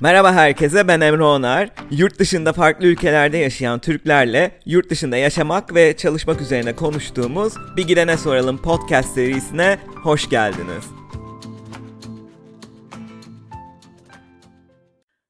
Merhaba herkese ben Emre Onar. Yurt dışında farklı ülkelerde yaşayan Türklerle yurt dışında yaşamak ve çalışmak üzerine konuştuğumuz Bir Gidene Soralım podcast serisine hoş geldiniz.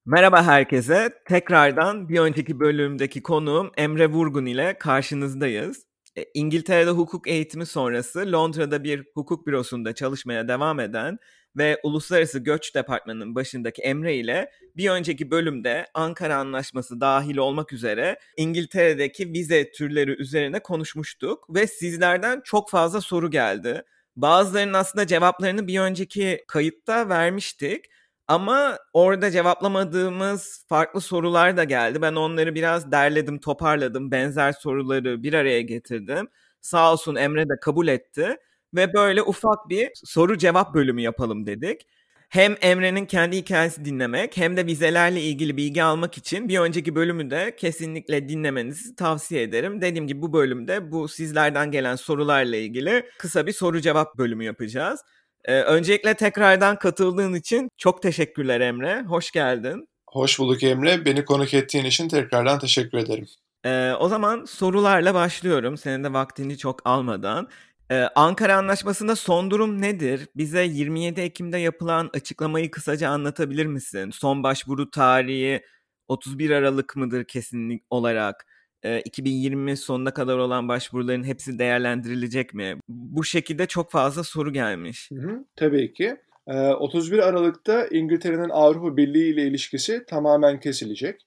Merhaba herkese. Tekrardan bir önceki bölümdeki konuğum Emre Vurgun ile karşınızdayız. E, İngiltere'de hukuk eğitimi sonrası Londra'da bir hukuk bürosunda çalışmaya devam eden ve Uluslararası Göç Departmanı'nın başındaki Emre ile bir önceki bölümde Ankara Anlaşması dahil olmak üzere İngiltere'deki vize türleri üzerine konuşmuştuk ve sizlerden çok fazla soru geldi. Bazılarının aslında cevaplarını bir önceki kayıtta vermiştik. Ama orada cevaplamadığımız farklı sorular da geldi. Ben onları biraz derledim, toparladım. Benzer soruları bir araya getirdim. Sağ olsun Emre de kabul etti. Ve böyle ufak bir soru cevap bölümü yapalım dedik. Hem Emre'nin kendi hikayesi dinlemek hem de vizelerle ilgili bilgi almak için bir önceki bölümü de kesinlikle dinlemenizi tavsiye ederim. Dediğim gibi bu bölümde bu sizlerden gelen sorularla ilgili kısa bir soru cevap bölümü yapacağız. Ee, öncelikle tekrardan katıldığın için çok teşekkürler Emre. Hoş geldin. Hoş bulduk Emre. Beni konuk ettiğin için tekrardan teşekkür ederim. Ee, o zaman sorularla başlıyorum. Senin de vaktini çok almadan. Ee, Ankara Anlaşması'nda son durum nedir? Bize 27 Ekim'de yapılan açıklamayı kısaca anlatabilir misin? Son başvuru tarihi 31 Aralık mıdır kesinlik olarak? Ee, 2020 sonuna kadar olan başvuruların hepsi değerlendirilecek mi? Bu şekilde çok fazla soru gelmiş. Hı hı, tabii ki. Ee, 31 Aralık'ta İngiltere'nin Avrupa Birliği ile ilişkisi tamamen kesilecek.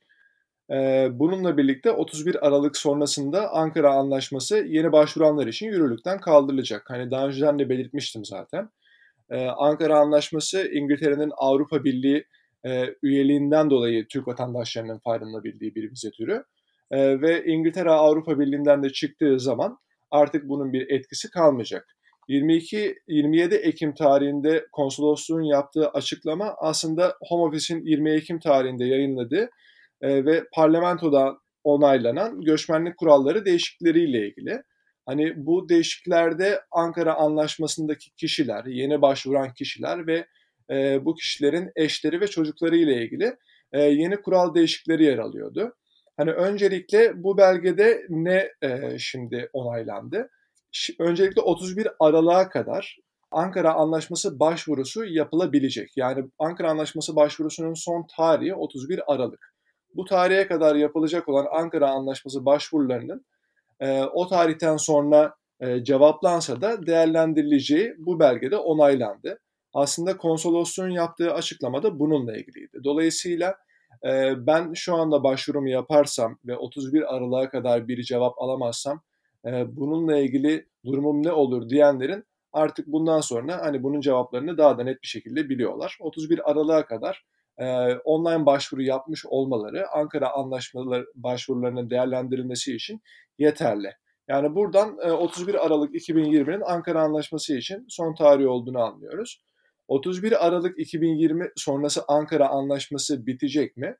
Bununla birlikte 31 Aralık sonrasında Ankara Anlaşması yeni başvuranlar için yürürlükten kaldırılacak. Hani daha önceden de belirtmiştim zaten. Ankara Anlaşması İngiltere'nin Avrupa Birliği üyeliğinden dolayı Türk vatandaşlarının faydalanabildiği bir vize türü. Ve İngiltere Avrupa Birliği'nden de çıktığı zaman artık bunun bir etkisi kalmayacak. 22 27 Ekim tarihinde konsolosluğun yaptığı açıklama aslında Home Office'in 20 Ekim tarihinde yayınladığı e, ve parlamentoda onaylanan göçmenlik kuralları değişiklikleriyle ilgili. Hani bu değişikliklerde Ankara Anlaşması'ndaki kişiler, yeni başvuran kişiler ve e, bu kişilerin eşleri ve çocukları ile ilgili e, yeni kural değişiklikleri yer alıyordu. Hani öncelikle bu belgede ne e, şimdi onaylandı? Öncelikle 31 Aralık'a kadar Ankara Anlaşması başvurusu yapılabilecek. Yani Ankara Anlaşması başvurusunun son tarihi 31 Aralık bu tarihe kadar yapılacak olan Ankara Anlaşması başvurularının e, o tarihten sonra e, cevaplansa da değerlendirileceği bu belgede onaylandı. Aslında konsolosluğun yaptığı açıklamada bununla ilgiliydi. Dolayısıyla e, ben şu anda başvurumu yaparsam ve 31 Aralık'a kadar bir cevap alamazsam e, bununla ilgili durumum ne olur diyenlerin artık bundan sonra hani bunun cevaplarını daha da net bir şekilde biliyorlar. 31 Aralık'a kadar e, online başvuru yapmış olmaları Ankara Anlaşmaları başvurularının değerlendirilmesi için yeterli. Yani buradan e, 31 Aralık 2020'nin Ankara Anlaşması için son tarih olduğunu anlıyoruz. 31 Aralık 2020 sonrası Ankara Anlaşması bitecek mi?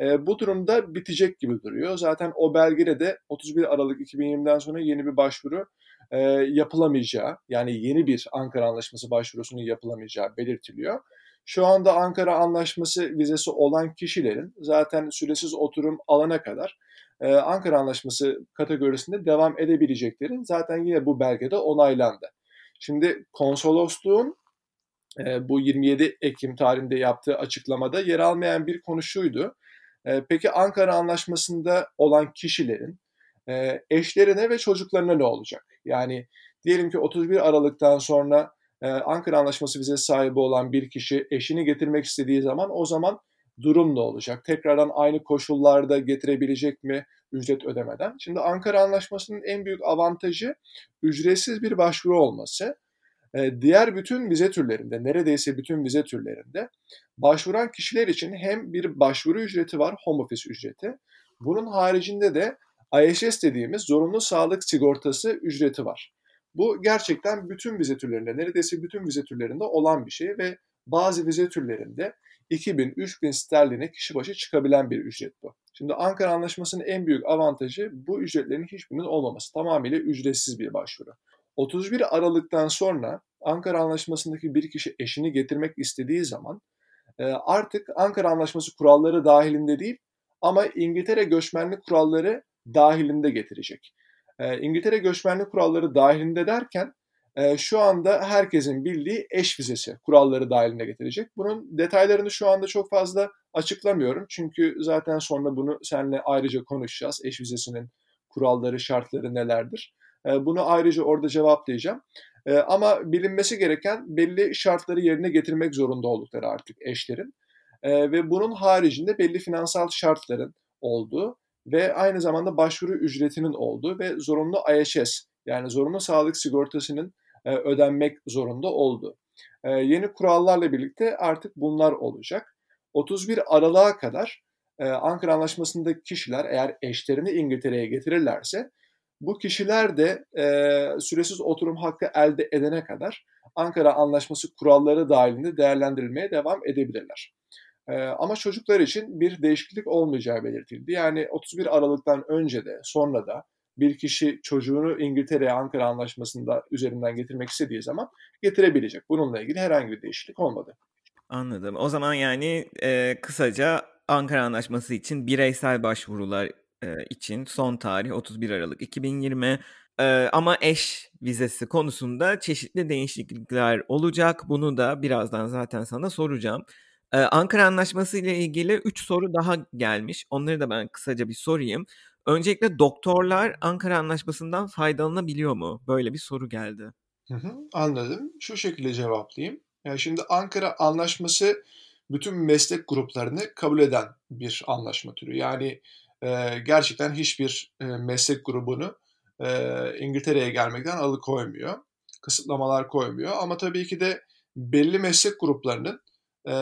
E, bu durumda bitecek gibi duruyor. Zaten o belgede de 31 Aralık 2020'den sonra yeni bir başvuru e, yapılamayacağı, yani yeni bir Ankara Anlaşması başvurusunun yapılamayacağı belirtiliyor. Şu anda Ankara Anlaşması vizesi olan kişilerin zaten süresiz oturum alana kadar e, Ankara Anlaşması kategorisinde devam edebileceklerin zaten yine bu belgede onaylandı. Şimdi konsolosluğun e, bu 27 Ekim tarihinde yaptığı açıklamada yer almayan bir konu şuydu. E, peki Ankara Anlaşması'nda olan kişilerin e, eşlerine ve çocuklarına ne olacak? Yani diyelim ki 31 Aralık'tan sonra ee, Ankara Anlaşması vize sahibi olan bir kişi eşini getirmek istediği zaman o zaman durum ne olacak? Tekrardan aynı koşullarda getirebilecek mi ücret ödemeden? Şimdi Ankara Anlaşması'nın en büyük avantajı ücretsiz bir başvuru olması. Ee, diğer bütün vize türlerinde, neredeyse bütün vize türlerinde başvuran kişiler için hem bir başvuru ücreti var, home office ücreti. Bunun haricinde de IHS dediğimiz zorunlu sağlık sigortası ücreti var. Bu gerçekten bütün vize türlerinde, neredeyse bütün vize türlerinde olan bir şey ve bazı vize türlerinde 2000-3000 sterline kişi başı çıkabilen bir ücret bu. Şimdi Ankara Anlaşması'nın en büyük avantajı bu ücretlerin hiçbirinin olmaması. Tamamıyla ücretsiz bir başvuru. 31 Aralık'tan sonra Ankara Anlaşması'ndaki bir kişi eşini getirmek istediği zaman e, artık Ankara Anlaşması kuralları dahilinde değil ama İngiltere göçmenlik kuralları dahilinde getirecek. E, İngiltere göçmenlik kuralları dahilinde derken e, şu anda herkesin bildiği eş vizesi kuralları dahilinde getirecek. Bunun detaylarını şu anda çok fazla açıklamıyorum. Çünkü zaten sonra bunu seninle ayrıca konuşacağız. Eş vizesinin kuralları, şartları nelerdir? E, bunu ayrıca orada cevaplayacağım. E, ama bilinmesi gereken belli şartları yerine getirmek zorunda oldukları artık eşlerin. Ve bunun haricinde belli finansal şartların olduğu ve aynı zamanda başvuru ücretinin olduğu ve zorunlu IHS yani zorunlu sağlık sigortasının e, ödenmek zorunda oldu. E, yeni kurallarla birlikte artık bunlar olacak. 31 Aralık'a kadar e, Ankara Anlaşması'ndaki kişiler eğer eşlerini İngiltere'ye getirirlerse bu kişiler de e, süresiz oturum hakkı elde edene kadar Ankara Anlaşması kuralları dahilinde değerlendirilmeye devam edebilirler. Ama çocuklar için bir değişiklik olmayacağı belirtildi. Yani 31 Aralık'tan önce de sonra da bir kişi çocuğunu İngiltere'ye Ankara Anlaşması'nda üzerinden getirmek istediği zaman getirebilecek. Bununla ilgili herhangi bir değişiklik olmadı. Anladım. O zaman yani e, kısaca Ankara Anlaşması için bireysel başvurular e, için son tarih 31 Aralık 2020. E, ama eş vizesi konusunda çeşitli değişiklikler olacak. Bunu da birazdan zaten sana soracağım. Ee, Ankara Anlaşması ile ilgili 3 soru daha gelmiş. Onları da ben kısaca bir sorayım. Öncelikle doktorlar Ankara Anlaşması'ndan faydalanabiliyor mu? Böyle bir soru geldi. Hı hı, anladım. Şu şekilde cevaplayayım. Yani şimdi Ankara Anlaşması bütün meslek gruplarını kabul eden bir anlaşma türü. Yani e, gerçekten hiçbir e, meslek grubunu e, İngiltere'ye gelmekten alıkoymuyor. Kısıtlamalar koymuyor. Ama tabii ki de belli meslek gruplarının e,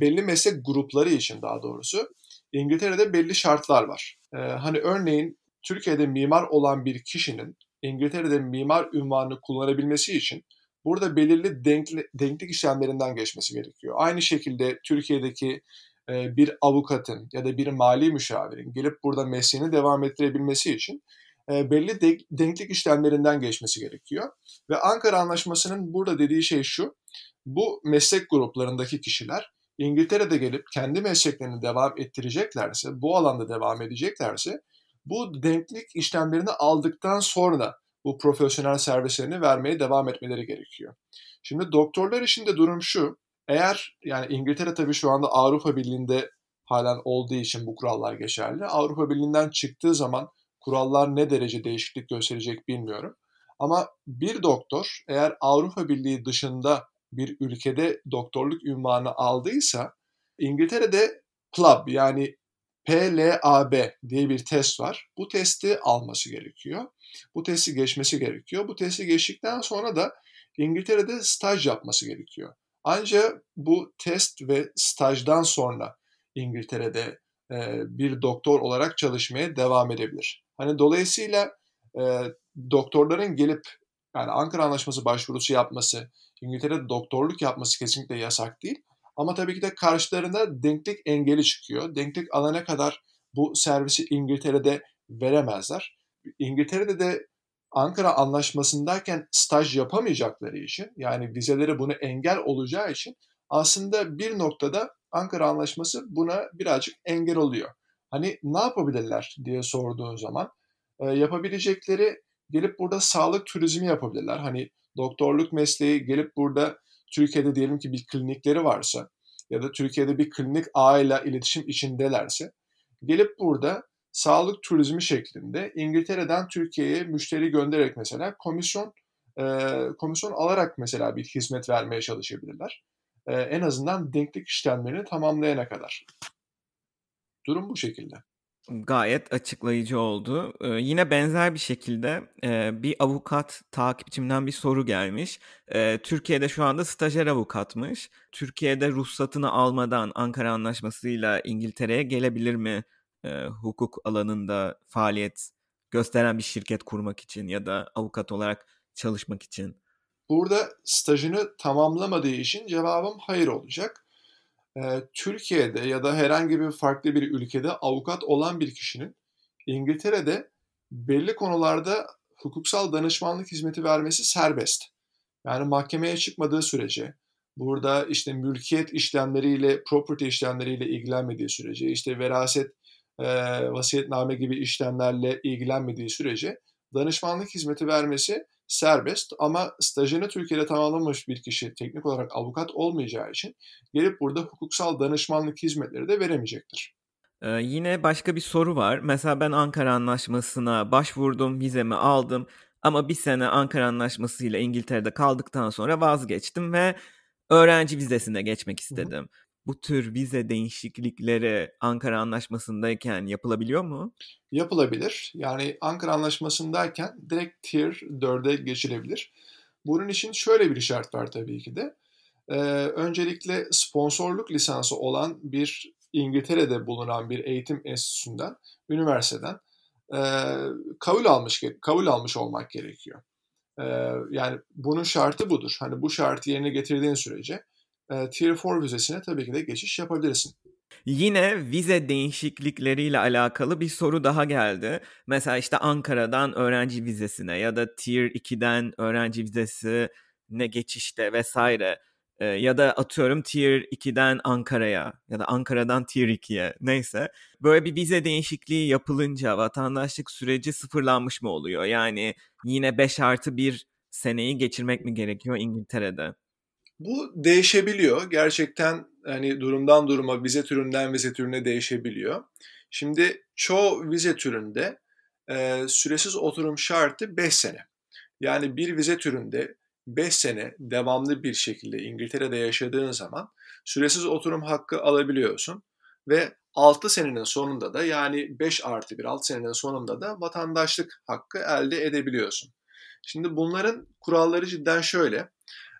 belli meslek grupları için daha doğrusu İngiltere'de belli şartlar var. E, hani örneğin Türkiye'de mimar olan bir kişinin İngiltere'de mimar ünvanını kullanabilmesi için burada belirli denkli, denklik işlemlerinden geçmesi gerekiyor. Aynı şekilde Türkiye'deki e, bir avukatın ya da bir mali müşavirin gelip burada mesleğini devam ettirebilmesi için belli de, denklik işlemlerinden geçmesi gerekiyor. Ve Ankara Anlaşması'nın burada dediği şey şu, bu meslek gruplarındaki kişiler İngiltere'de gelip kendi mesleklerini devam ettireceklerse, bu alanda devam edeceklerse bu denklik işlemlerini aldıktan sonra bu profesyonel servislerini vermeye devam etmeleri gerekiyor. Şimdi doktorlar için de durum şu. Eğer yani İngiltere tabii şu anda Avrupa Birliği'nde halen olduğu için bu kurallar geçerli. Avrupa Birliği'nden çıktığı zaman kurallar ne derece değişiklik gösterecek bilmiyorum. Ama bir doktor eğer Avrupa Birliği dışında bir ülkede doktorluk ünvanı aldıysa İngiltere'de PLAB yani PLAB diye bir test var. Bu testi alması gerekiyor. Bu testi geçmesi gerekiyor. Bu testi geçtikten sonra da İngiltere'de staj yapması gerekiyor. Ancak bu test ve stajdan sonra İngiltere'de bir doktor olarak çalışmaya devam edebilir. Hani dolayısıyla e, doktorların gelip yani Ankara Anlaşması başvurusu yapması, İngiltere'de doktorluk yapması kesinlikle yasak değil. Ama tabii ki de karşılarında denklik engeli çıkıyor. Denklik alana kadar bu servisi İngiltere'de veremezler. İngiltere'de de Ankara Anlaşması'ndayken staj yapamayacakları için yani vizeleri bunu engel olacağı için aslında bir noktada Ankara Anlaşması buna birazcık engel oluyor. Hani ne yapabilirler diye sorduğun zaman e, yapabilecekleri gelip burada sağlık turizmi yapabilirler. Hani doktorluk mesleği gelip burada Türkiye'de diyelim ki bir klinikleri varsa ya da Türkiye'de bir klinik ağıyla iletişim içindelerse gelip burada sağlık turizmi şeklinde İngiltere'den Türkiye'ye müşteri göndererek mesela komisyon e, komisyon alarak mesela bir hizmet vermeye çalışabilirler. E, en azından denklik işlemlerini tamamlayana kadar. Durum bu şekilde. Gayet açıklayıcı oldu. Ee, yine benzer bir şekilde e, bir avukat takipçimden bir soru gelmiş. E, Türkiye'de şu anda stajyer avukatmış. Türkiye'de ruhsatını almadan Ankara Anlaşması'yla İngiltere'ye gelebilir mi? E, hukuk alanında faaliyet gösteren bir şirket kurmak için ya da avukat olarak çalışmak için. Burada stajını tamamlamadığı için cevabım hayır olacak. Türkiye'de ya da herhangi bir farklı bir ülkede avukat olan bir kişinin İngiltere'de belli konularda hukuksal danışmanlık hizmeti vermesi serbest. Yani mahkemeye çıkmadığı sürece, burada işte mülkiyet işlemleriyle, property işlemleriyle ilgilenmediği sürece, işte veraset, e, vasiyetname gibi işlemlerle ilgilenmediği sürece danışmanlık hizmeti vermesi serbest ama stajını Türkiye'de tamamlamış bir kişi teknik olarak avukat olmayacağı için gelip burada hukuksal danışmanlık hizmetleri de veremeyecektir. Ee, yine başka bir soru var. Mesela ben Ankara Anlaşması'na başvurdum, vizemi aldım ama bir sene Ankara Anlaşması ile İngiltere'de kaldıktan sonra vazgeçtim ve öğrenci vizesine geçmek istedim. Hı. Bu tür vize değişiklikleri Ankara Anlaşması'ndayken yapılabiliyor mu? Yapılabilir. Yani Ankara Anlaşması'ndayken direkt Tier 4'e geçilebilir. Bunun için şöyle bir şart var tabii ki de. Ee, öncelikle sponsorluk lisansı olan bir İngiltere'de bulunan bir eğitim enstitüsünden, üniversiteden e, kabul almış kabul almış olmak gerekiyor. E, yani bunun şartı budur. Hani bu şartı yerine getirdiğin sürece Tier 4 vizesine tabii ki de geçiş yapabilirsin. Yine vize değişiklikleriyle alakalı bir soru daha geldi. Mesela işte Ankara'dan öğrenci vizesine ya da Tier 2'den öğrenci vizesine geçişte vesaire ya da atıyorum Tier 2'den Ankara'ya ya da Ankara'dan Tier 2'ye neyse. Böyle bir vize değişikliği yapılınca vatandaşlık süreci sıfırlanmış mı oluyor? Yani yine 5 artı 1 seneyi geçirmek mi gerekiyor İngiltere'de? Bu değişebiliyor. Gerçekten hani durumdan duruma vize türünden vize türüne değişebiliyor. Şimdi çoğu vize türünde e, süresiz oturum şartı 5 sene. Yani bir vize türünde 5 sene devamlı bir şekilde İngiltere'de yaşadığın zaman süresiz oturum hakkı alabiliyorsun ve 6 senenin sonunda da yani 5 artı 1 6 senenin sonunda da vatandaşlık hakkı elde edebiliyorsun. Şimdi bunların kuralları cidden şöyle.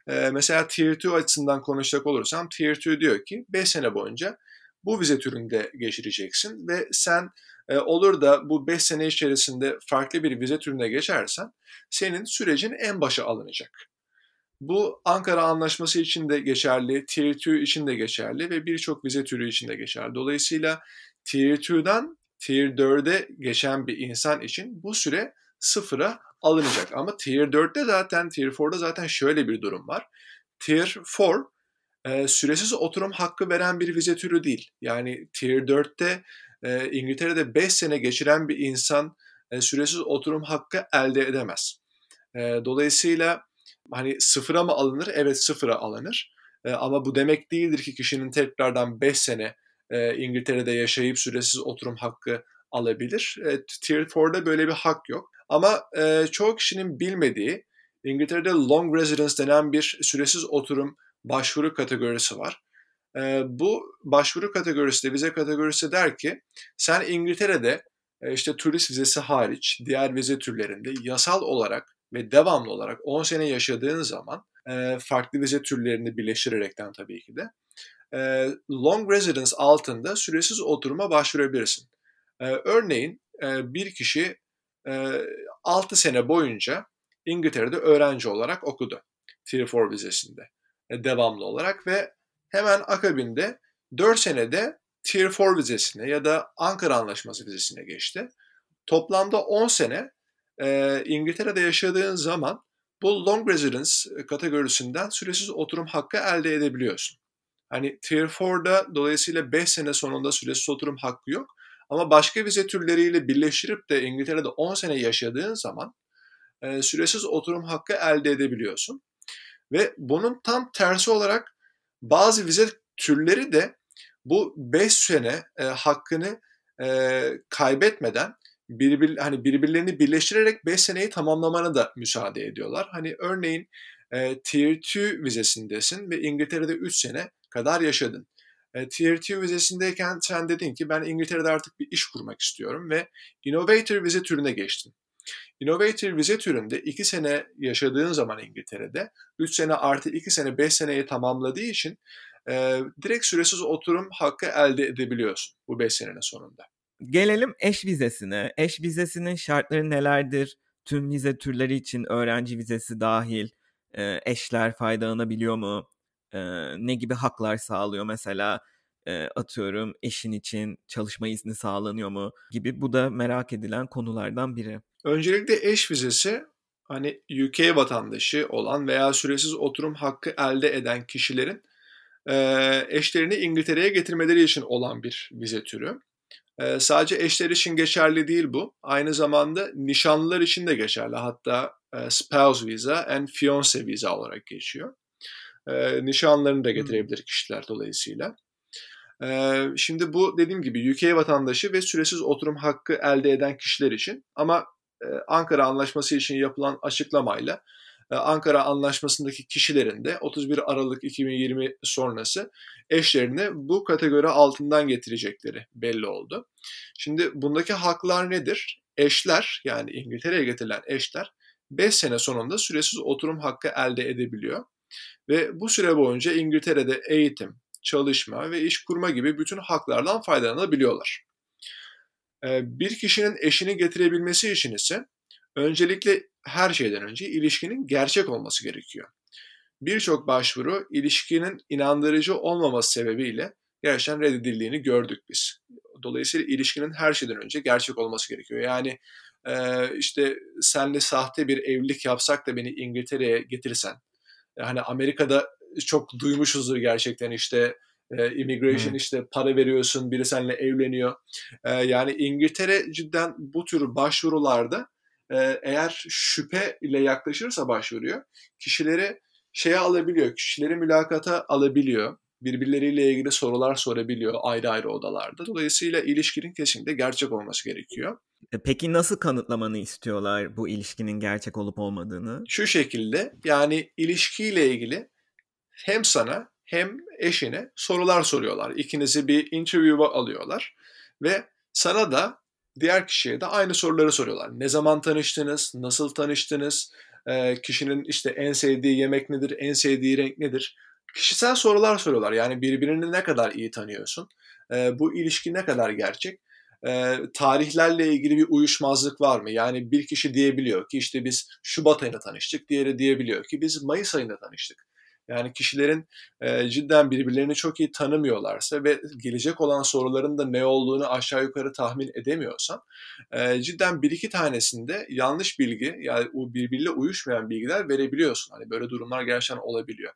Ee, mesela Tier 2 açısından konuşacak olursam Tier 2 diyor ki 5 sene boyunca bu vize türünde geçireceksin ve sen e, olur da bu 5 sene içerisinde farklı bir vize türüne geçersen senin sürecin en başa alınacak. Bu Ankara Anlaşması için de geçerli, Tier 2 için de geçerli ve birçok vize türü için de geçerli. Dolayısıyla Tier 2'den Tier 4'e geçen bir insan için bu süre sıfıra alınacak. Ama Tier 4'te zaten, Tier 4'da zaten şöyle bir durum var. Tier 4 e, süresiz oturum hakkı veren bir vize türü değil. Yani Tier 4'te e, İngiltere'de 5 sene geçiren bir insan e, süresiz oturum hakkı elde edemez. E, dolayısıyla hani sıfıra mı alınır? Evet sıfıra alınır. E, ama bu demek değildir ki kişinin tekrardan 5 sene e, İngiltere'de yaşayıp süresiz oturum hakkı alabilir. E, Tier 4'da böyle bir hak yok. Ama e, çoğu kişinin bilmediği İngiltere'de long residence denen bir süresiz oturum başvuru kategorisi var. E, bu başvuru kategorisi de vize kategorisi der ki sen İngiltere'de e, işte turist vizesi hariç diğer vize türlerinde yasal olarak ve devamlı olarak 10 sene yaşadığın zaman e, farklı vize türlerini birleştirerekten tabii ki de e, long residence altında süresiz oturuma başvurabilirsin. E, örneğin e, bir kişi 6 sene boyunca İngiltere'de öğrenci olarak okudu. Tier 4 vizesinde e, devamlı olarak ve hemen akabinde 4 senede Tier 4 vizesine ya da Ankara Anlaşması vizesine geçti. Toplamda 10 sene e, İngiltere'de yaşadığın zaman bu long residence kategorisinden süresiz oturum hakkı elde edebiliyorsun. Hani Tier 4'da dolayısıyla 5 sene sonunda süresiz oturum hakkı yok. Ama başka vize türleriyle birleştirip de İngiltere'de 10 sene yaşadığın zaman e, süresiz oturum hakkı elde edebiliyorsun. Ve bunun tam tersi olarak bazı vize türleri de bu 5 sene e, hakkını e, kaybetmeden birbir hani birbirlerini birleştirerek 5 seneyi tamamlamana da müsaade ediyorlar. Hani örneğin e, Tier 2 vizesindesin ve İngiltere'de 3 sene kadar yaşadın. E, Tier 2 vizesindeyken sen dedin ki ben İngiltere'de artık bir iş kurmak istiyorum ve Innovator vize türüne geçtin. Innovator vize türünde 2 sene yaşadığın zaman İngiltere'de 3 sene artı 2 sene 5 seneyi tamamladığı için e, direkt süresiz oturum hakkı elde edebiliyorsun bu 5 senenin sonunda. Gelelim eş vizesine. Eş vizesinin şartları nelerdir? Tüm vize türleri için öğrenci vizesi dahil e, eşler faydalanabiliyor mu? E, ne gibi haklar sağlıyor mesela? E, atıyorum eşin için çalışma izni sağlanıyor mu gibi. Bu da merak edilen konulardan biri. Öncelikle eş vizesi hani UK vatandaşı olan veya süresiz oturum hakkı elde eden kişilerin eşlerini İngiltere'ye getirmeleri için olan bir vize türü. Sadece eşler için geçerli değil bu. Aynı zamanda nişanlılar için de geçerli. Hatta spouse visa and fiance visa olarak geçiyor. Nişanlarını da getirebilir kişiler dolayısıyla. Şimdi bu dediğim gibi UK vatandaşı ve süresiz oturum hakkı elde eden kişiler için ama Ankara Anlaşması için yapılan açıklamayla Ankara Anlaşması'ndaki kişilerin de 31 Aralık 2020 sonrası eşlerini bu kategori altından getirecekleri belli oldu. Şimdi bundaki haklar nedir? Eşler yani İngiltere'ye getirilen eşler 5 sene sonunda süresiz oturum hakkı elde edebiliyor. Ve bu süre boyunca İngiltere'de eğitim, çalışma ve iş kurma gibi bütün haklardan faydalanabiliyorlar. Bir kişinin eşini getirebilmesi için ise öncelikle her şeyden önce ilişkinin gerçek olması gerekiyor. Birçok başvuru ilişkinin inandırıcı olmaması sebebiyle gerçekten reddedildiğini gördük biz. Dolayısıyla ilişkinin her şeyden önce gerçek olması gerekiyor. Yani işte senle sahte bir evlilik yapsak da beni İngiltere'ye getirsen. Hani Amerika'da çok duymuşuzdur gerçekten işte immigration hmm. işte para veriyorsun biri seninle evleniyor. yani İngiltere cidden bu tür başvurularda eğer şüphe ile yaklaşırsa başvuruyor kişileri şeye alabiliyor, kişileri mülakata alabiliyor. Birbirleriyle ilgili sorular sorabiliyor ayrı ayrı odalarda. Dolayısıyla ilişkinin kesinlikle gerçek olması gerekiyor. E, peki nasıl kanıtlamanı istiyorlar bu ilişkinin gerçek olup olmadığını? Şu şekilde yani ilişkiyle ilgili hem sana hem eşine sorular soruyorlar. İkinizi bir interview'a alıyorlar ve sana da diğer kişiye de aynı soruları soruyorlar. Ne zaman tanıştınız? Nasıl tanıştınız? E, kişinin işte en sevdiği yemek nedir? En sevdiği renk nedir? Kişisel sorular soruyorlar. Yani birbirini ne kadar iyi tanıyorsun? E, bu ilişki ne kadar gerçek? E, tarihlerle ilgili bir uyuşmazlık var mı? Yani bir kişi diyebiliyor ki işte biz Şubat ayında tanıştık. Diğeri diyebiliyor ki biz Mayıs ayında tanıştık. Yani kişilerin e, cidden birbirlerini çok iyi tanımıyorlarsa ve gelecek olan soruların da ne olduğunu aşağı yukarı tahmin edemiyorsan e, cidden bir iki tanesinde yanlış bilgi yani birbiriyle uyuşmayan bilgiler verebiliyorsun. Hani böyle durumlar gerçekten olabiliyor.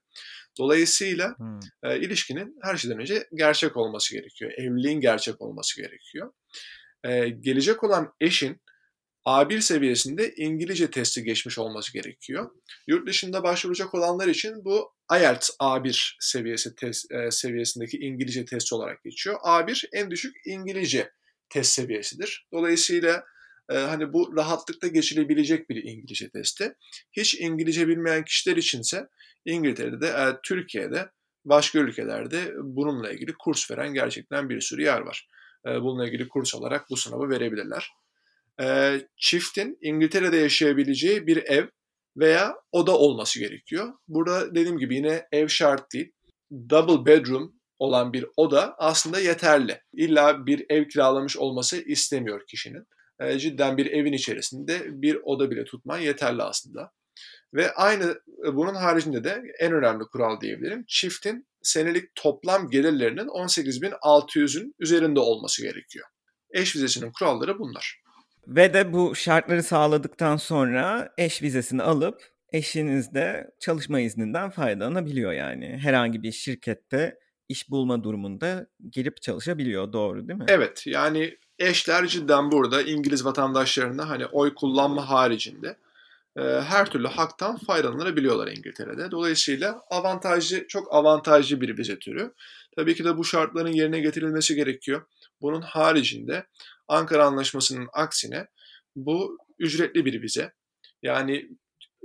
Dolayısıyla hmm. e, ilişkinin her şeyden önce gerçek olması gerekiyor. Evliliğin gerçek olması gerekiyor. E, gelecek olan eşin A1 seviyesinde İngilizce testi geçmiş olması gerekiyor. Yurt dışında başvuracak olanlar için bu IELTS A1 seviyesi test, e, seviyesindeki İngilizce test olarak geçiyor. A1 en düşük İngilizce test seviyesidir. Dolayısıyla e, hani bu rahatlıkla geçilebilecek bir İngilizce testi. Hiç İngilizce bilmeyen kişiler içinse İngiltere'de, e, Türkiye'de, başka ülkelerde bununla ilgili kurs veren gerçekten bir sürü yer var. E, bununla ilgili kurs olarak bu sınavı verebilirler e, çiftin İngiltere'de yaşayabileceği bir ev veya oda olması gerekiyor. Burada dediğim gibi yine ev şart değil. Double bedroom olan bir oda aslında yeterli. İlla bir ev kiralamış olması istemiyor kişinin. E, cidden bir evin içerisinde bir oda bile tutman yeterli aslında. Ve aynı bunun haricinde de en önemli kural diyebilirim. Çiftin senelik toplam gelirlerinin 18.600'ün üzerinde olması gerekiyor. Eş vizesinin kuralları bunlar. Ve de bu şartları sağladıktan sonra eş vizesini alıp eşiniz de çalışma izninden faydalanabiliyor yani. Herhangi bir şirkette iş bulma durumunda girip çalışabiliyor doğru değil mi? Evet yani eşler cidden burada İngiliz vatandaşlarına hani oy kullanma haricinde e, her türlü haktan faydalanabiliyorlar İngiltere'de. Dolayısıyla avantajlı, çok avantajlı bir vize türü. Tabii ki de bu şartların yerine getirilmesi gerekiyor. Bunun haricinde Ankara Anlaşması'nın aksine bu ücretli bir vize. Yani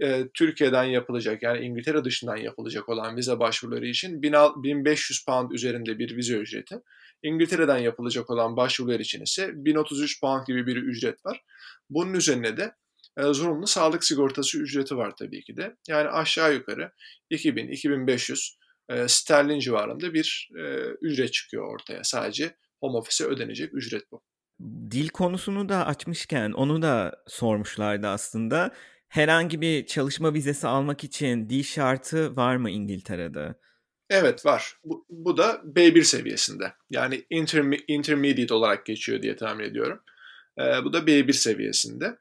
e, Türkiye'den yapılacak yani İngiltere dışından yapılacak olan vize başvuruları için 1500 pound üzerinde bir vize ücreti. İngiltere'den yapılacak olan başvurular için ise 1033 pound gibi bir ücret var. Bunun üzerine de e, zorunlu sağlık sigortası ücreti var tabii ki de. Yani aşağı yukarı 2000-2500 e, sterlin civarında bir e, ücret çıkıyor ortaya. Sadece home office'e ödenecek ücret bu. Dil konusunu da açmışken onu da sormuşlardı aslında. Herhangi bir çalışma vizesi almak için dil şartı var mı İngiltere'de? Evet var. Bu, bu da B1 seviyesinde. Yani interme- intermediate olarak geçiyor diye tahmin ediyorum. Ee, bu da B1 seviyesinde.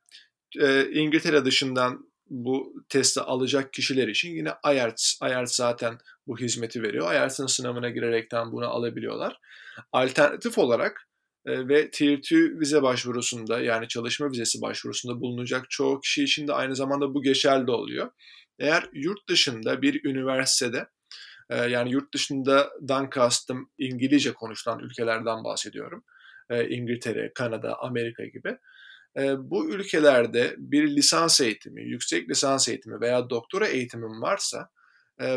Ee, İngiltere dışından bu testi alacak kişiler için yine IELTS, IELTS zaten bu hizmeti veriyor. IELTS'ın sınavına girerekten bunu alabiliyorlar. Alternatif olarak ve Tier 2 vize başvurusunda yani çalışma vizesi başvurusunda bulunacak çoğu kişi için de aynı zamanda bu geçerli oluyor. Eğer yurt dışında bir üniversitede yani yurt dışından kastım İngilizce konuşulan ülkelerden bahsediyorum. İngiltere, Kanada, Amerika gibi. Bu ülkelerde bir lisans eğitimi, yüksek lisans eğitimi veya doktora eğitimin varsa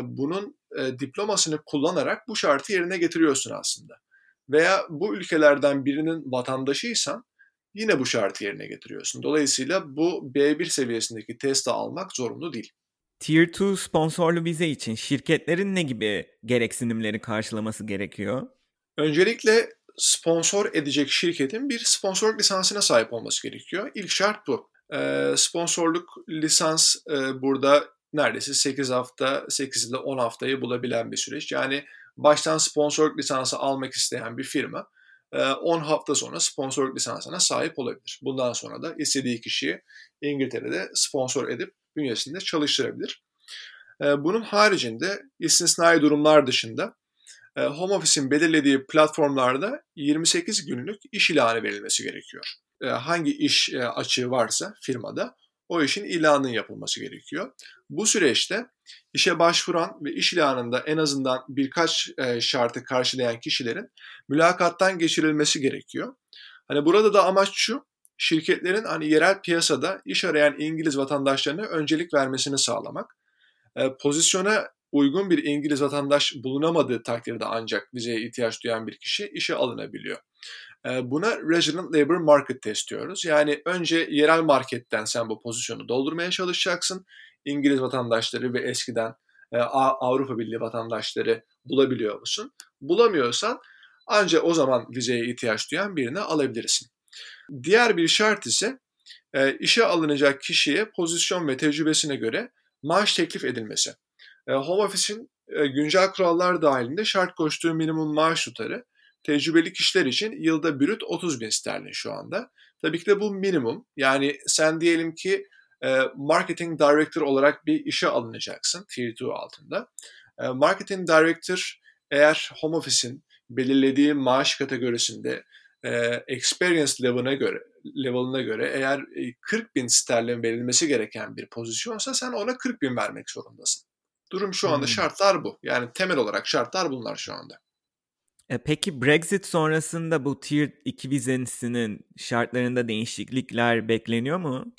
bunun diplomasını kullanarak bu şartı yerine getiriyorsun aslında veya bu ülkelerden birinin vatandaşıysan yine bu şartı yerine getiriyorsun. Dolayısıyla bu B1 seviyesindeki testi almak zorunlu değil. Tier 2 sponsorlu vize için şirketlerin ne gibi gereksinimleri karşılaması gerekiyor? Öncelikle sponsor edecek şirketin bir sponsorluk lisansına sahip olması gerekiyor. İlk şart bu. E, sponsorluk lisans e, burada neredeyse 8 hafta, 8 ile 10 haftayı bulabilen bir süreç. Yani baştan sponsorluk lisansı almak isteyen bir firma 10 e, hafta sonra sponsorluk lisansına sahip olabilir. Bundan sonra da istediği kişiyi İngiltere'de sponsor edip bünyesinde çalıştırabilir. E, bunun haricinde istisnai durumlar dışında e, home office'in belirlediği platformlarda 28 günlük iş ilanı verilmesi gerekiyor. Hangi iş açığı varsa firmada o işin ilanının yapılması gerekiyor. Bu süreçte işe başvuran ve iş ilanında en azından birkaç e, şartı karşılayan kişilerin mülakattan geçirilmesi gerekiyor. Hani burada da amaç şu, şirketlerin hani yerel piyasada iş arayan İngiliz vatandaşlarına öncelik vermesini sağlamak. E, pozisyona uygun bir İngiliz vatandaş bulunamadığı takdirde ancak vizeye ihtiyaç duyan bir kişi işe alınabiliyor. Buna Resident Labor Market Test diyoruz. Yani önce yerel marketten sen bu pozisyonu doldurmaya çalışacaksın. İngiliz vatandaşları ve eskiden Avrupa Birliği vatandaşları bulabiliyor musun? Bulamıyorsan ancak o zaman vizeye ihtiyaç duyan birini alabilirsin. Diğer bir şart ise işe alınacak kişiye pozisyon ve tecrübesine göre maaş teklif edilmesi. Home Office'in güncel kurallar dahilinde şart koştuğu minimum maaş tutarı tecrübeli kişiler için yılda brüt 30 bin sterlin şu anda. Tabii ki de bu minimum. Yani sen diyelim ki e, marketing director olarak bir işe alınacaksın Tier 2 altında. E, marketing director eğer home office'in belirlediği maaş kategorisinde e, experience level'ına göre level'ına göre eğer 40 bin sterlin verilmesi gereken bir pozisyonsa sen ona 40 bin vermek zorundasın. Durum şu anda hmm. şartlar bu. Yani temel olarak şartlar bunlar şu anda. E, peki Brexit sonrasında bu Tier 2 vizesinin şartlarında değişiklikler bekleniyor mu?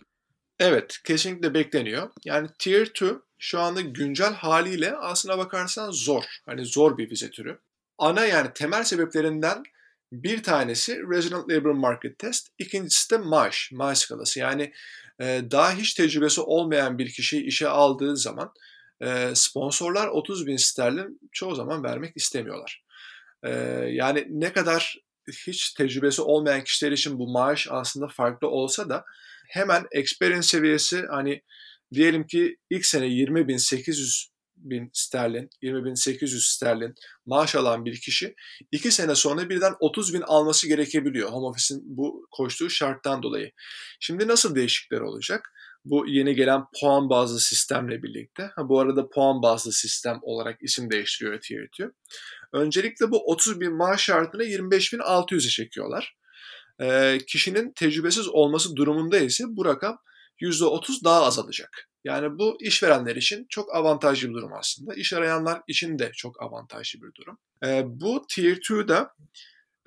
Evet, kesinlikle bekleniyor. Yani Tier 2 şu anda güncel haliyle aslına bakarsan zor. Hani zor bir vize türü. Ana yani temel sebeplerinden bir tanesi Resident Labor Market Test, ikincisi de maaş, maaş skalası. Yani e, daha hiç tecrübesi olmayan bir kişiyi işe aldığı zaman e, sponsorlar 30 bin sterlin çoğu zaman vermek istemiyorlar. Ee, yani ne kadar hiç tecrübesi olmayan kişiler için bu maaş aslında farklı olsa da hemen experience seviyesi hani diyelim ki ilk sene 20 bin 800 bin sterlin, 20 bin 800 sterlin maaş alan bir kişi iki sene sonra birden 30 bin alması gerekebiliyor home office'in bu koştuğu şarttan dolayı. Şimdi nasıl değişiklikler olacak? Bu yeni gelen puan bazlı sistemle birlikte. Ha, bu arada puan bazlı sistem olarak isim değiştiriyor Tier 2. Öncelikle bu 30 bin maaş şartını 25 bin 600'e çekiyorlar. E, kişinin tecrübesiz olması durumunda ise bu rakam %30 daha azalacak. Yani bu işverenler için çok avantajlı bir durum aslında. İş arayanlar için de çok avantajlı bir durum. E, bu Tier 2'da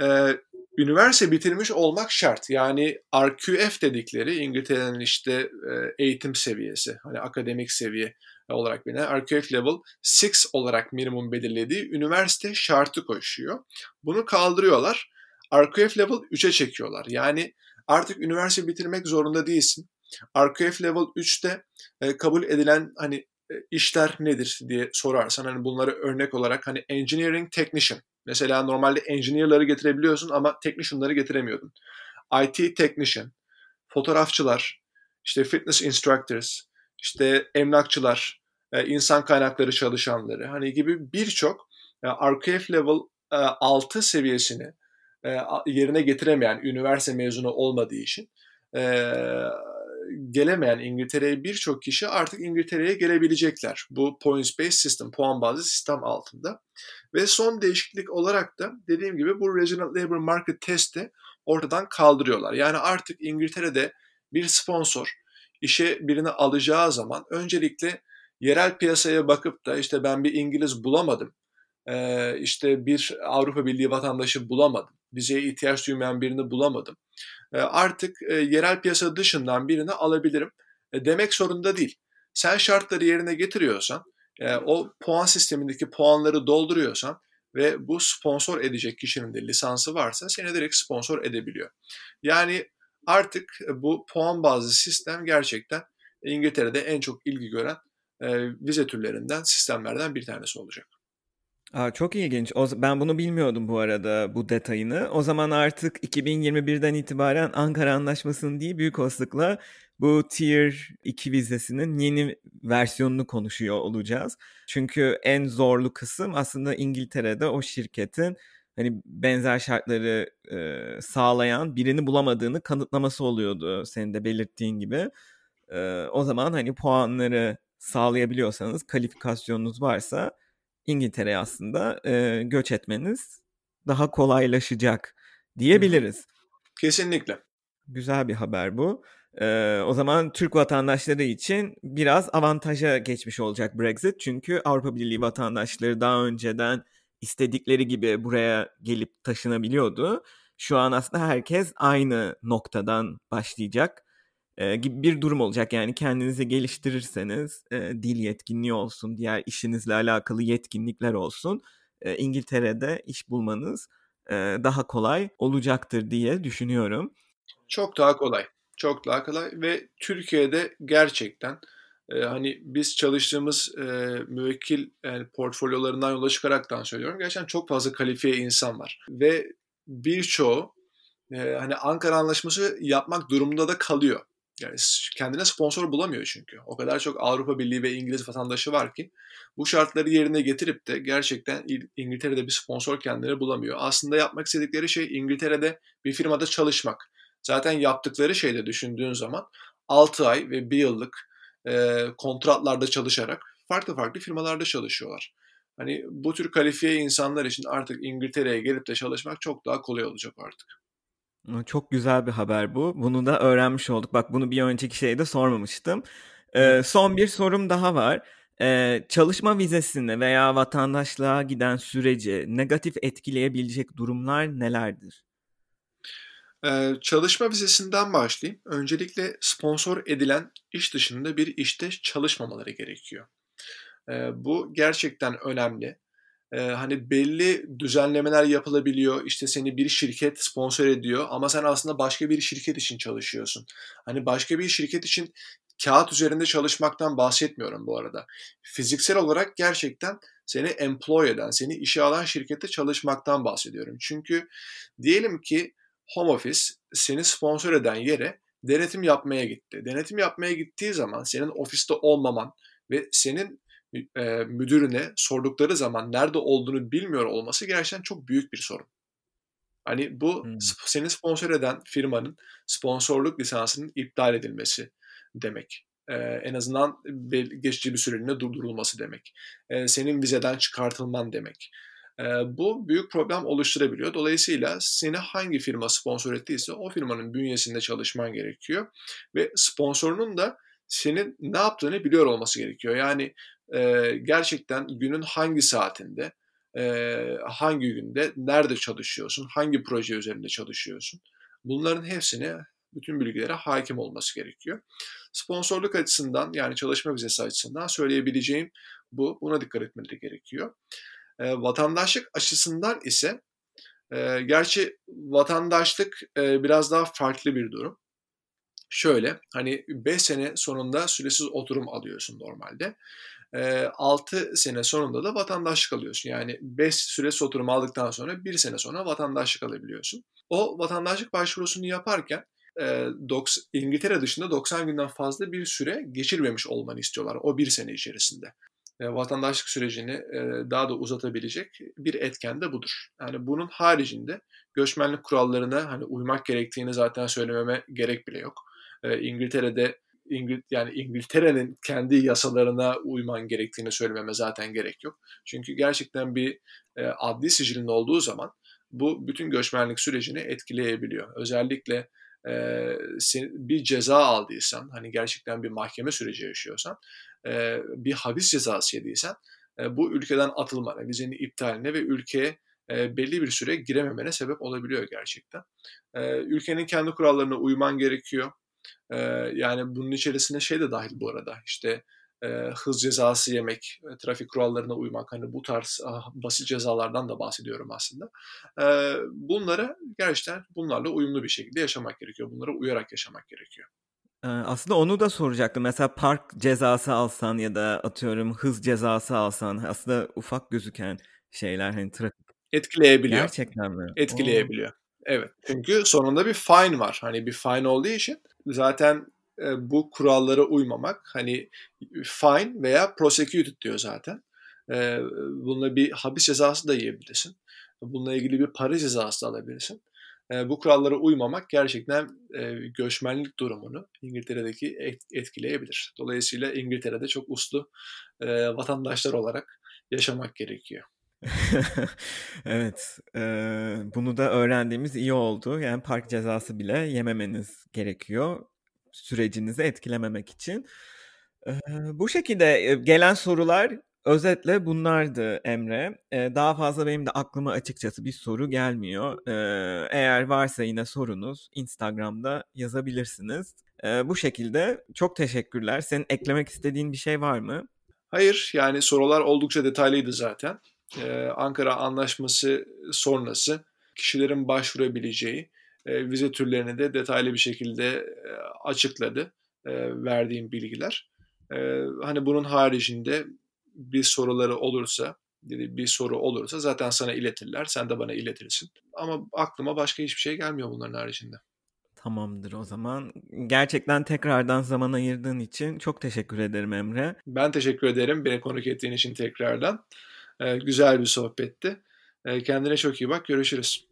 e, üniversite bitirmiş olmak şart. Yani RQF dedikleri İngiltere'nin işte e, eğitim seviyesi, hani akademik seviye olarak bilinen RQF Level 6 olarak minimum belirlediği üniversite şartı koşuyor. Bunu kaldırıyorlar. RQF Level 3'e çekiyorlar. Yani artık üniversite bitirmek zorunda değilsin. RQF Level 3'te e, kabul edilen hani e, işler nedir diye sorarsan hani bunları örnek olarak hani engineering technician mesela normalde engineer'ları getirebiliyorsun ama technician'ları getiremiyordun. IT technician, fotoğrafçılar, işte fitness instructors, işte emlakçılar, e, insan kaynakları çalışanları hani gibi birçok e, RQF Level 6 seviyesini yerine getiremeyen üniversite mezunu olmadığı için gelemeyen İngiltere'ye birçok kişi artık İngiltere'ye gelebilecekler. Bu points based system, puan bazlı sistem altında. Ve son değişiklik olarak da dediğim gibi bu Regional Labour Market Test'i ortadan kaldırıyorlar. Yani artık İngiltere'de bir sponsor işe birini alacağı zaman öncelikle yerel piyasaya bakıp da işte ben bir İngiliz bulamadım, işte bir Avrupa Birliği vatandaşı bulamadım, vizeye ihtiyaç duymayan birini bulamadım. Artık yerel piyasa dışından birini alabilirim demek zorunda değil. Sen şartları yerine getiriyorsan, o puan sistemindeki puanları dolduruyorsan ve bu sponsor edecek kişinin de lisansı varsa seni direkt sponsor edebiliyor. Yani artık bu puan bazlı sistem gerçekten İngiltere'de en çok ilgi gören vize türlerinden, sistemlerden bir tanesi olacak. Aa, çok ilginç. O, ben bunu bilmiyordum bu arada bu detayını. O zaman artık 2021'den itibaren Ankara Anlaşması'nın değil büyük olasılıkla bu Tier 2 vizesinin yeni versiyonunu konuşuyor olacağız. Çünkü en zorlu kısım aslında İngiltere'de o şirketin hani benzer şartları e, sağlayan birini bulamadığını kanıtlaması oluyordu senin de belirttiğin gibi. E, o zaman hani puanları sağlayabiliyorsanız, kalifikasyonunuz varsa İngiltere'ye aslında e, göç etmeniz daha kolaylaşacak diyebiliriz. Kesinlikle. Güzel bir haber bu. Ee, o zaman Türk vatandaşları için biraz avantaja geçmiş olacak Brexit. Çünkü Avrupa Birliği vatandaşları daha önceden istedikleri gibi buraya gelip taşınabiliyordu. Şu an aslında herkes aynı noktadan başlayacak e, gibi bir durum olacak. Yani kendinizi geliştirirseniz e, dil yetkinliği olsun, diğer işinizle alakalı yetkinlikler olsun. E, İngiltere'de iş bulmanız e, daha kolay olacaktır diye düşünüyorum. Çok daha kolay. Çok daha kolay ve Türkiye'de gerçekten e, hani biz çalıştığımız e, müvekkil yani portfolyolarından yola çıkaraktan söylüyorum. Gerçekten çok fazla kalifiye insan var ve birçoğu e, hani Ankara Anlaşması yapmak durumunda da kalıyor. Yani kendine sponsor bulamıyor çünkü. O kadar çok Avrupa Birliği ve İngiliz vatandaşı var ki bu şartları yerine getirip de gerçekten İngiltere'de bir sponsor kendine bulamıyor. Aslında yapmak istedikleri şey İngiltere'de bir firmada çalışmak. Zaten yaptıkları şeyde düşündüğün zaman 6 ay ve 1 yıllık e, kontratlarda çalışarak farklı farklı firmalarda çalışıyorlar. Hani bu tür kalifiye insanlar için artık İngiltere'ye gelip de çalışmak çok daha kolay olacak artık. Çok güzel bir haber bu. Bunu da öğrenmiş olduk. Bak bunu bir önceki şeyde sormamıştım. Ee, son bir sorum daha var. Ee, çalışma vizesini veya vatandaşlığa giden süreci negatif etkileyebilecek durumlar nelerdir? Ee, çalışma vizesinden başlayayım. Öncelikle sponsor edilen iş dışında bir işte çalışmamaları gerekiyor. Ee, bu gerçekten önemli e, hani belli düzenlemeler yapılabiliyor. İşte seni bir şirket sponsor ediyor ama sen aslında başka bir şirket için çalışıyorsun. Hani başka bir şirket için kağıt üzerinde çalışmaktan bahsetmiyorum bu arada. Fiziksel olarak gerçekten seni employ eden, seni işe alan şirkette çalışmaktan bahsediyorum. Çünkü diyelim ki home office seni sponsor eden yere denetim yapmaya gitti. Denetim yapmaya gittiği zaman senin ofiste olmaman ve senin e, müdürüne sordukları zaman nerede olduğunu bilmiyor olması gerçekten çok büyük bir sorun. Hani bu hmm. seni sponsor eden firmanın sponsorluk lisansının iptal edilmesi demek. Ee, en azından geçici bir süreliğine durdurulması demek. Ee, senin vizeden çıkartılman demek. Bu büyük problem oluşturabiliyor. Dolayısıyla seni hangi firma sponsor ettiyse o firmanın bünyesinde çalışman gerekiyor. Ve sponsorunun da senin ne yaptığını biliyor olması gerekiyor. Yani e, gerçekten günün hangi saatinde, e, hangi günde, nerede çalışıyorsun, hangi proje üzerinde çalışıyorsun. Bunların hepsini bütün bilgilere hakim olması gerekiyor. Sponsorluk açısından yani çalışma vizesi açısından söyleyebileceğim bu. Buna dikkat etmeleri gerekiyor. E, vatandaşlık açısından ise e, gerçi vatandaşlık e, biraz daha farklı bir durum. Şöyle hani 5 sene sonunda süresiz oturum alıyorsun normalde. 6 sene sonunda da vatandaşlık alıyorsun. Yani 5 süre oturum aldıktan sonra 1 sene sonra vatandaşlık alabiliyorsun. O vatandaşlık başvurusunu yaparken İngiltere dışında 90 günden fazla bir süre geçirmemiş olmanı istiyorlar o bir sene içerisinde. Vatandaşlık sürecini daha da uzatabilecek bir etken de budur. Yani bunun haricinde göçmenlik kurallarına hani uymak gerektiğini zaten söylememe gerek bile yok. e, İngiltere'de İngil yani İngiltere'nin kendi yasalarına uyman gerektiğini söylememe zaten gerek yok. Çünkü gerçekten bir e, adli sicilin olduğu zaman bu bütün göçmenlik sürecini etkileyebiliyor. Özellikle e, bir ceza aldıysan, hani gerçekten bir mahkeme süreci yaşıyorsan, e, bir hapis cezası yediysen e, bu ülkeden atılmana, vizenin iptaline ve ülkeye e, belli bir süre girememene sebep olabiliyor gerçekten. Ülkenin kendi kurallarına uyman gerekiyor. Yani bunun içerisine şey de dahil bu arada. İşte hız cezası yemek, trafik kurallarına uymak, hani bu tarz ah, basit cezalardan da bahsediyorum aslında. E, bunlara gerçekten bunlarla uyumlu bir şekilde yaşamak gerekiyor. Bunlara uyarak yaşamak gerekiyor. Aslında onu da soracaktım. Mesela park cezası alsan ya da atıyorum hız cezası alsan aslında ufak gözüken şeyler hani trafik. Etkileyebiliyor. Gerçekten mi? Etkileyebiliyor. Oo. Evet. Çünkü sonunda bir fine var. Hani bir fine olduğu için zaten e, bu kurallara uymamak hani fine veya prosecuted diyor zaten. E, bununla bir hapis cezası da yiyebilirsin. Bununla ilgili bir para cezası da alabilirsin. Bu kurallara uymamak gerçekten göçmenlik durumunu İngiltere'deki et, etkileyebilir. Dolayısıyla İngiltere'de çok uslu vatandaşlar olarak yaşamak gerekiyor. evet, e, bunu da öğrendiğimiz iyi oldu. Yani park cezası bile yememeniz gerekiyor sürecinizi etkilememek için. E, bu şekilde gelen sorular özetle bunlardı Emre. E, daha fazla benim de aklıma açıkçası bir soru gelmiyor. E, eğer varsa yine sorunuz Instagram'da yazabilirsiniz. E, bu şekilde çok teşekkürler. Senin eklemek istediğin bir şey var mı? Hayır yani sorular oldukça detaylıydı zaten e, Ankara Anlaşması sonrası kişilerin başvurabileceği e, vize türlerini de detaylı bir şekilde e, açıkladı e, verdiğim bilgiler. E, hani bunun haricinde bir soruları olursa, bir soru olursa zaten sana iletirler, sen de bana iletirsin. Ama aklıma başka hiçbir şey gelmiyor bunların haricinde. Tamamdır o zaman. Gerçekten tekrardan zaman ayırdığın için çok teşekkür ederim Emre. Ben teşekkür ederim beni konuk ettiğin için tekrardan. Ee, güzel bir sohbetti. Ee, kendine çok iyi bak. Görüşürüz.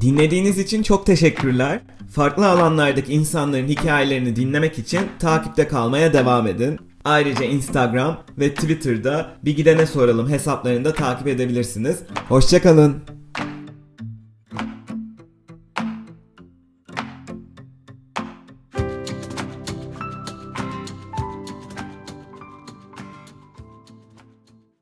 Dinlediğiniz için çok teşekkürler. Farklı alanlardaki insanların hikayelerini dinlemek için takipte kalmaya devam edin. Ayrıca Instagram ve Twitter'da Bir Gidene Soralım hesaplarını da takip edebilirsiniz. Hoşçakalın.